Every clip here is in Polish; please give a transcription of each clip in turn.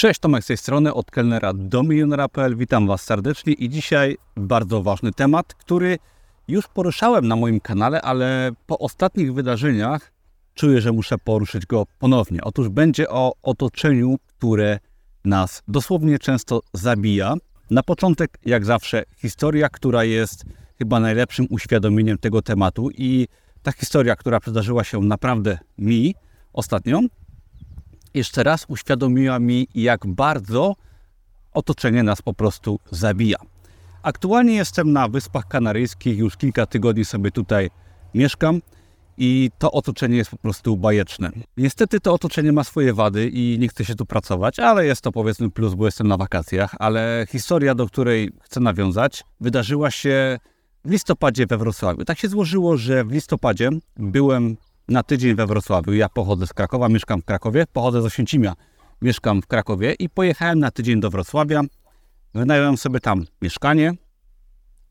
Cześć, Tomek z tej strony, od kelnera do milionera.pl. Witam Was serdecznie i dzisiaj bardzo ważny temat, który już poruszałem na moim kanale, ale po ostatnich wydarzeniach czuję, że muszę poruszyć go ponownie. Otóż będzie o otoczeniu, które nas dosłownie często zabija. Na początek, jak zawsze, historia, która jest chyba najlepszym uświadomieniem tego tematu i ta historia, która przydarzyła się naprawdę mi ostatnio, jeszcze raz uświadomiła mi, jak bardzo otoczenie nas po prostu zabija. Aktualnie jestem na Wyspach Kanaryjskich, już kilka tygodni sobie tutaj mieszkam i to otoczenie jest po prostu bajeczne. Niestety to otoczenie ma swoje wady i nie chce się tu pracować, ale jest to powiedzmy plus, bo jestem na wakacjach, ale historia, do której chcę nawiązać, wydarzyła się w listopadzie we Wrocławiu. Tak się złożyło, że w listopadzie byłem na tydzień we Wrocławiu. Ja pochodzę z Krakowa, mieszkam w Krakowie, pochodzę z Oświęcimia, mieszkam w Krakowie i pojechałem na tydzień do Wrocławia. Wynająłem sobie tam mieszkanie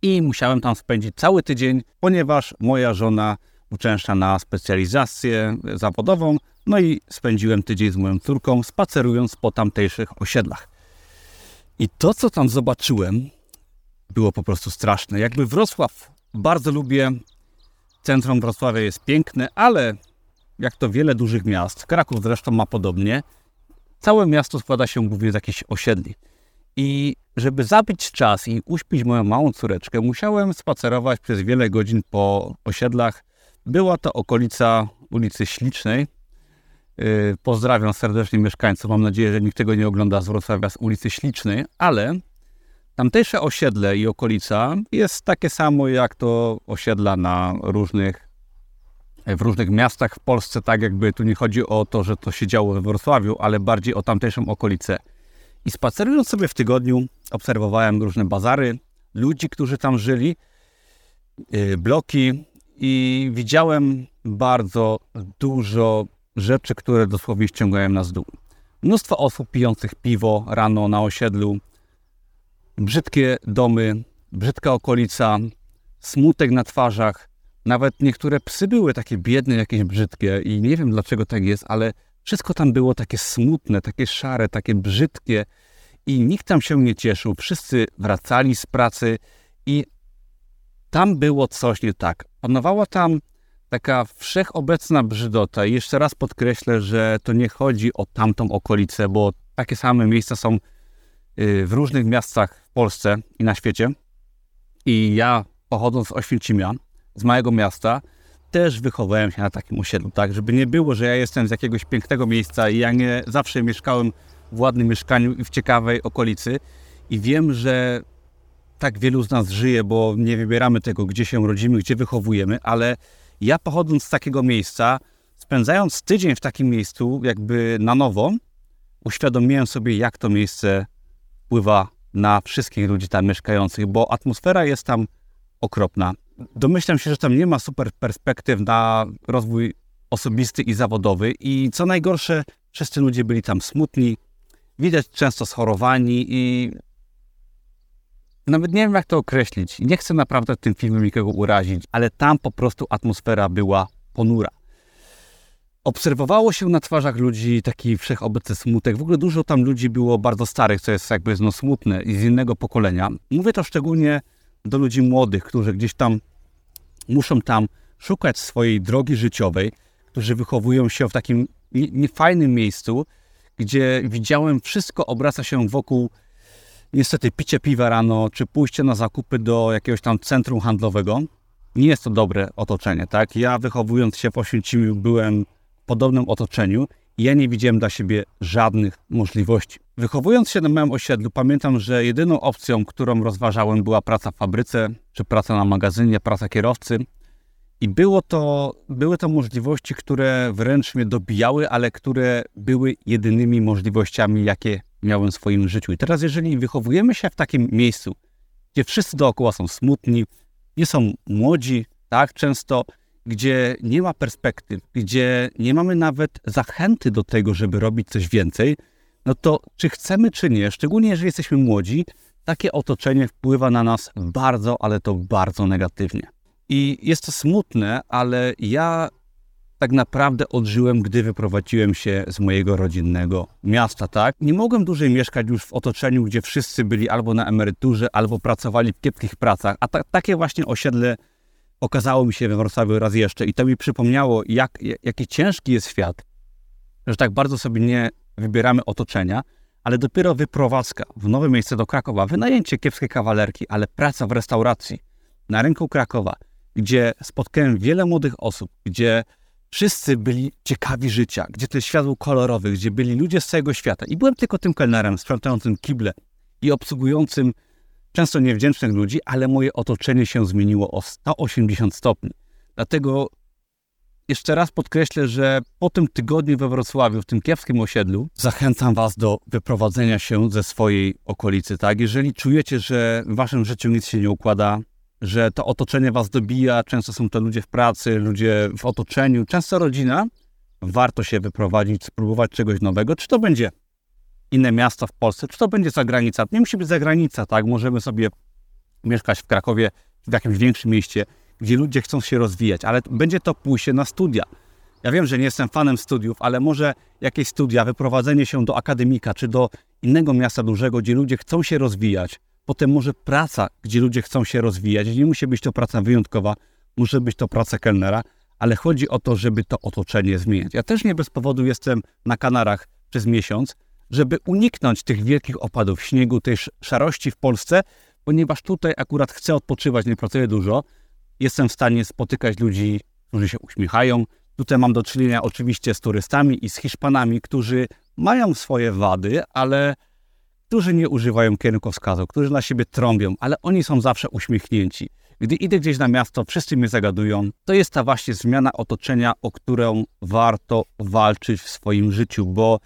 i musiałem tam spędzić cały tydzień, ponieważ moja żona uczęszcza na specjalizację zawodową, no i spędziłem tydzień z moją córką, spacerując po tamtejszych osiedlach. I to, co tam zobaczyłem, było po prostu straszne. Jakby Wrocław bardzo lubię, centrum Wrocławia jest piękne, ale jak to wiele dużych miast, Kraków zresztą ma podobnie, całe miasto składa się głównie z jakichś osiedli. I żeby zabić czas i uśpić moją małą córeczkę, musiałem spacerować przez wiele godzin po osiedlach. Była to okolica ulicy Ślicznej. Yy, pozdrawiam serdecznie mieszkańców. Mam nadzieję, że nikt tego nie ogląda z Wrocławia z ulicy Ślicznej, ale tamtejsze osiedle i okolica jest takie samo jak to osiedla na różnych w różnych miastach w Polsce, tak jakby tu nie chodzi o to, że to się działo we Wrocławiu, ale bardziej o tamtejszą okolicę. I spacerując sobie w tygodniu, obserwowałem różne bazary, ludzi, którzy tam żyli, yy, bloki i widziałem bardzo dużo rzeczy, które dosłownie ściągają nas z dół. Mnóstwo osób pijących piwo rano na osiedlu, brzydkie domy, brzydka okolica, smutek na twarzach. Nawet niektóre psy były takie biedne, jakieś brzydkie i nie wiem dlaczego tak jest, ale wszystko tam było takie smutne, takie szare, takie brzydkie i nikt tam się nie cieszył. Wszyscy wracali z pracy i tam było coś nie tak. Panowała tam taka wszechobecna brzydota. I jeszcze raz podkreślę, że to nie chodzi o tamtą okolicę, bo takie same miejsca są y, w różnych miastach w Polsce i na świecie. I ja, pochodząc z Oświęcimia, z małego miasta, też wychowałem się na takim osiedlu, tak? Żeby nie było, że ja jestem z jakiegoś pięknego miejsca i ja nie zawsze mieszkałem w ładnym mieszkaniu i w ciekawej okolicy. I wiem, że tak wielu z nas żyje, bo nie wybieramy tego, gdzie się rodzimy, gdzie wychowujemy, ale ja pochodząc z takiego miejsca, spędzając tydzień w takim miejscu, jakby na nowo, uświadomiłem sobie, jak to miejsce wpływa na wszystkich ludzi tam mieszkających, bo atmosfera jest tam okropna. Domyślam się, że tam nie ma super perspektyw na rozwój osobisty i zawodowy i co najgorsze, wszyscy ludzie byli tam smutni, widać często schorowani i nawet nie wiem, jak to określić. Nie chcę naprawdę tym filmem nikogo urazić, ale tam po prostu atmosfera była ponura. Obserwowało się na twarzach ludzi taki wszechobecny smutek. W ogóle dużo tam ludzi było bardzo starych, co jest jakby no, smutne i z innego pokolenia. Mówię to szczególnie do ludzi młodych, którzy gdzieś tam muszą tam szukać swojej drogi życiowej, którzy wychowują się w takim niefajnym miejscu, gdzie widziałem wszystko obraca się wokół niestety picie piwa rano, czy pójście na zakupy do jakiegoś tam centrum handlowego. Nie jest to dobre otoczenie, tak? Ja wychowując się w Oświęcimiu byłem podobnym otoczeniu i ja nie widziałem dla siebie żadnych możliwości. Wychowując się na małym osiedlu, pamiętam, że jedyną opcją, którą rozważałem, była praca w fabryce, czy praca na magazynie, praca kierowcy. I było to, były to możliwości, które wręcz mnie dobijały, ale które były jedynymi możliwościami, jakie miałem w swoim życiu. I teraz, jeżeli wychowujemy się w takim miejscu, gdzie wszyscy dookoła są smutni, nie są młodzi, tak, często, gdzie nie ma perspektyw, gdzie nie mamy nawet zachęty do tego, żeby robić coś więcej, no to czy chcemy, czy nie, szczególnie jeżeli jesteśmy młodzi, takie otoczenie wpływa na nas bardzo, ale to bardzo negatywnie. I jest to smutne, ale ja tak naprawdę odżyłem, gdy wyprowadziłem się z mojego rodzinnego miasta, tak? Nie mogłem dłużej mieszkać już w otoczeniu, gdzie wszyscy byli albo na emeryturze, albo pracowali w kiepskich pracach, a ta, takie właśnie osiedle okazało mi się we Wrocławiu raz jeszcze i to mi przypomniało, jak, jaki ciężki jest świat, że tak bardzo sobie nie wybieramy otoczenia, ale dopiero wyprowadzka w nowe miejsce do Krakowa, wynajęcie kiepskiej kawalerki, ale praca w restauracji na rynku Krakowa, gdzie spotkałem wiele młodych osób, gdzie wszyscy byli ciekawi życia, gdzie ten świat był kolorowy, gdzie byli ludzie z całego świata. I byłem tylko tym kelnerem sprzątającym kible i obsługującym często niewdzięcznych ludzi, ale moje otoczenie się zmieniło o 180 stopni. Dlatego jeszcze raz podkreślę, że po tym tygodniu we Wrocławiu, w tym kiepskim osiedlu, zachęcam Was do wyprowadzenia się ze swojej okolicy. Tak? Jeżeli czujecie, że w Waszym życiu nic się nie układa, że to otoczenie Was dobija, często są to ludzie w pracy, ludzie w otoczeniu, często rodzina, warto się wyprowadzić, spróbować czegoś nowego. Czy to będzie inne miasto w Polsce, czy to będzie zagranica. Nie musi być zagranica, tak? Możemy sobie mieszkać w Krakowie, w jakimś większym mieście, gdzie ludzie chcą się rozwijać, ale będzie to pójście na studia. Ja wiem, że nie jestem fanem studiów, ale może jakieś studia, wyprowadzenie się do akademika czy do innego miasta dużego, gdzie ludzie chcą się rozwijać. Potem może praca, gdzie ludzie chcą się rozwijać. Nie musi być to praca wyjątkowa, może być to praca kelnera, ale chodzi o to, żeby to otoczenie zmieniać. Ja też nie bez powodu jestem na Kanarach przez miesiąc, żeby uniknąć tych wielkich opadów śniegu, tej szarości w Polsce, ponieważ tutaj akurat chcę odpoczywać, nie pracuję dużo. Jestem w stanie spotykać ludzi, którzy się uśmiechają. Tutaj mam do czynienia oczywiście z turystami i z Hiszpanami, którzy mają swoje wady, ale którzy nie używają kierunkowskazu, którzy na siebie trąbią, ale oni są zawsze uśmiechnięci. Gdy idę gdzieś na miasto, wszyscy mnie zagadują. To jest ta właśnie zmiana otoczenia, o którą warto walczyć w swoim życiu, bo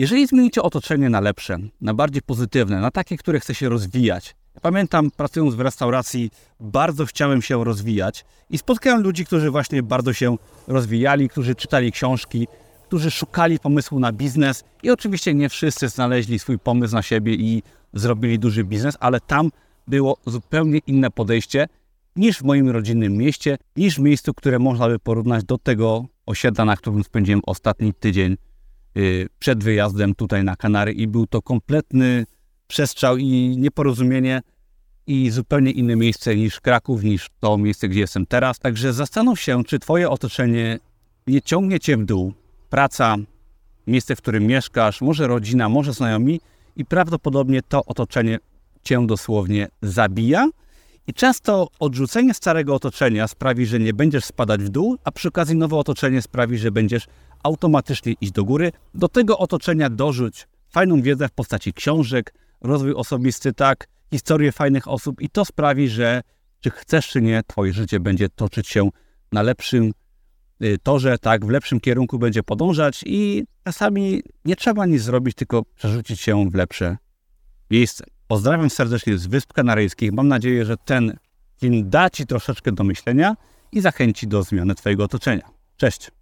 jeżeli zmienicie otoczenie na lepsze, na bardziej pozytywne, na takie, które chce się rozwijać. Ja pamiętam, pracując w restauracji, bardzo chciałem się rozwijać i spotkałem ludzi, którzy właśnie bardzo się rozwijali, którzy czytali książki, którzy szukali pomysłu na biznes i oczywiście nie wszyscy znaleźli swój pomysł na siebie i zrobili duży biznes, ale tam było zupełnie inne podejście niż w moim rodzinnym mieście, niż w miejscu, które można by porównać do tego osiedla, na którym spędziłem ostatni tydzień przed wyjazdem tutaj na Kanary i był to kompletny przestrzał i nieporozumienie i zupełnie inne miejsce niż Kraków, niż to miejsce, gdzie jestem teraz. Także zastanów się, czy twoje otoczenie nie ciągnie cię w dół. Praca, miejsce, w którym mieszkasz, może rodzina, może znajomi i prawdopodobnie to otoczenie cię dosłownie zabija. I często odrzucenie starego otoczenia sprawi, że nie będziesz spadać w dół, a przy okazji nowe otoczenie sprawi, że będziesz automatycznie iść do góry. Do tego otoczenia dorzuć fajną wiedzę w postaci książek, rozwój osobisty, tak, historię fajnych osób i to sprawi, że czy chcesz, czy nie, twoje życie będzie toczyć się na lepszym y, torze, tak, w lepszym kierunku będzie podążać i czasami nie trzeba nic zrobić, tylko przerzucić się w lepsze miejsce. Pozdrawiam serdecznie z Wysp Kanaryjskich. Mam nadzieję, że ten film da Ci troszeczkę do myślenia i zachęci do zmiany Twojego otoczenia. Cześć!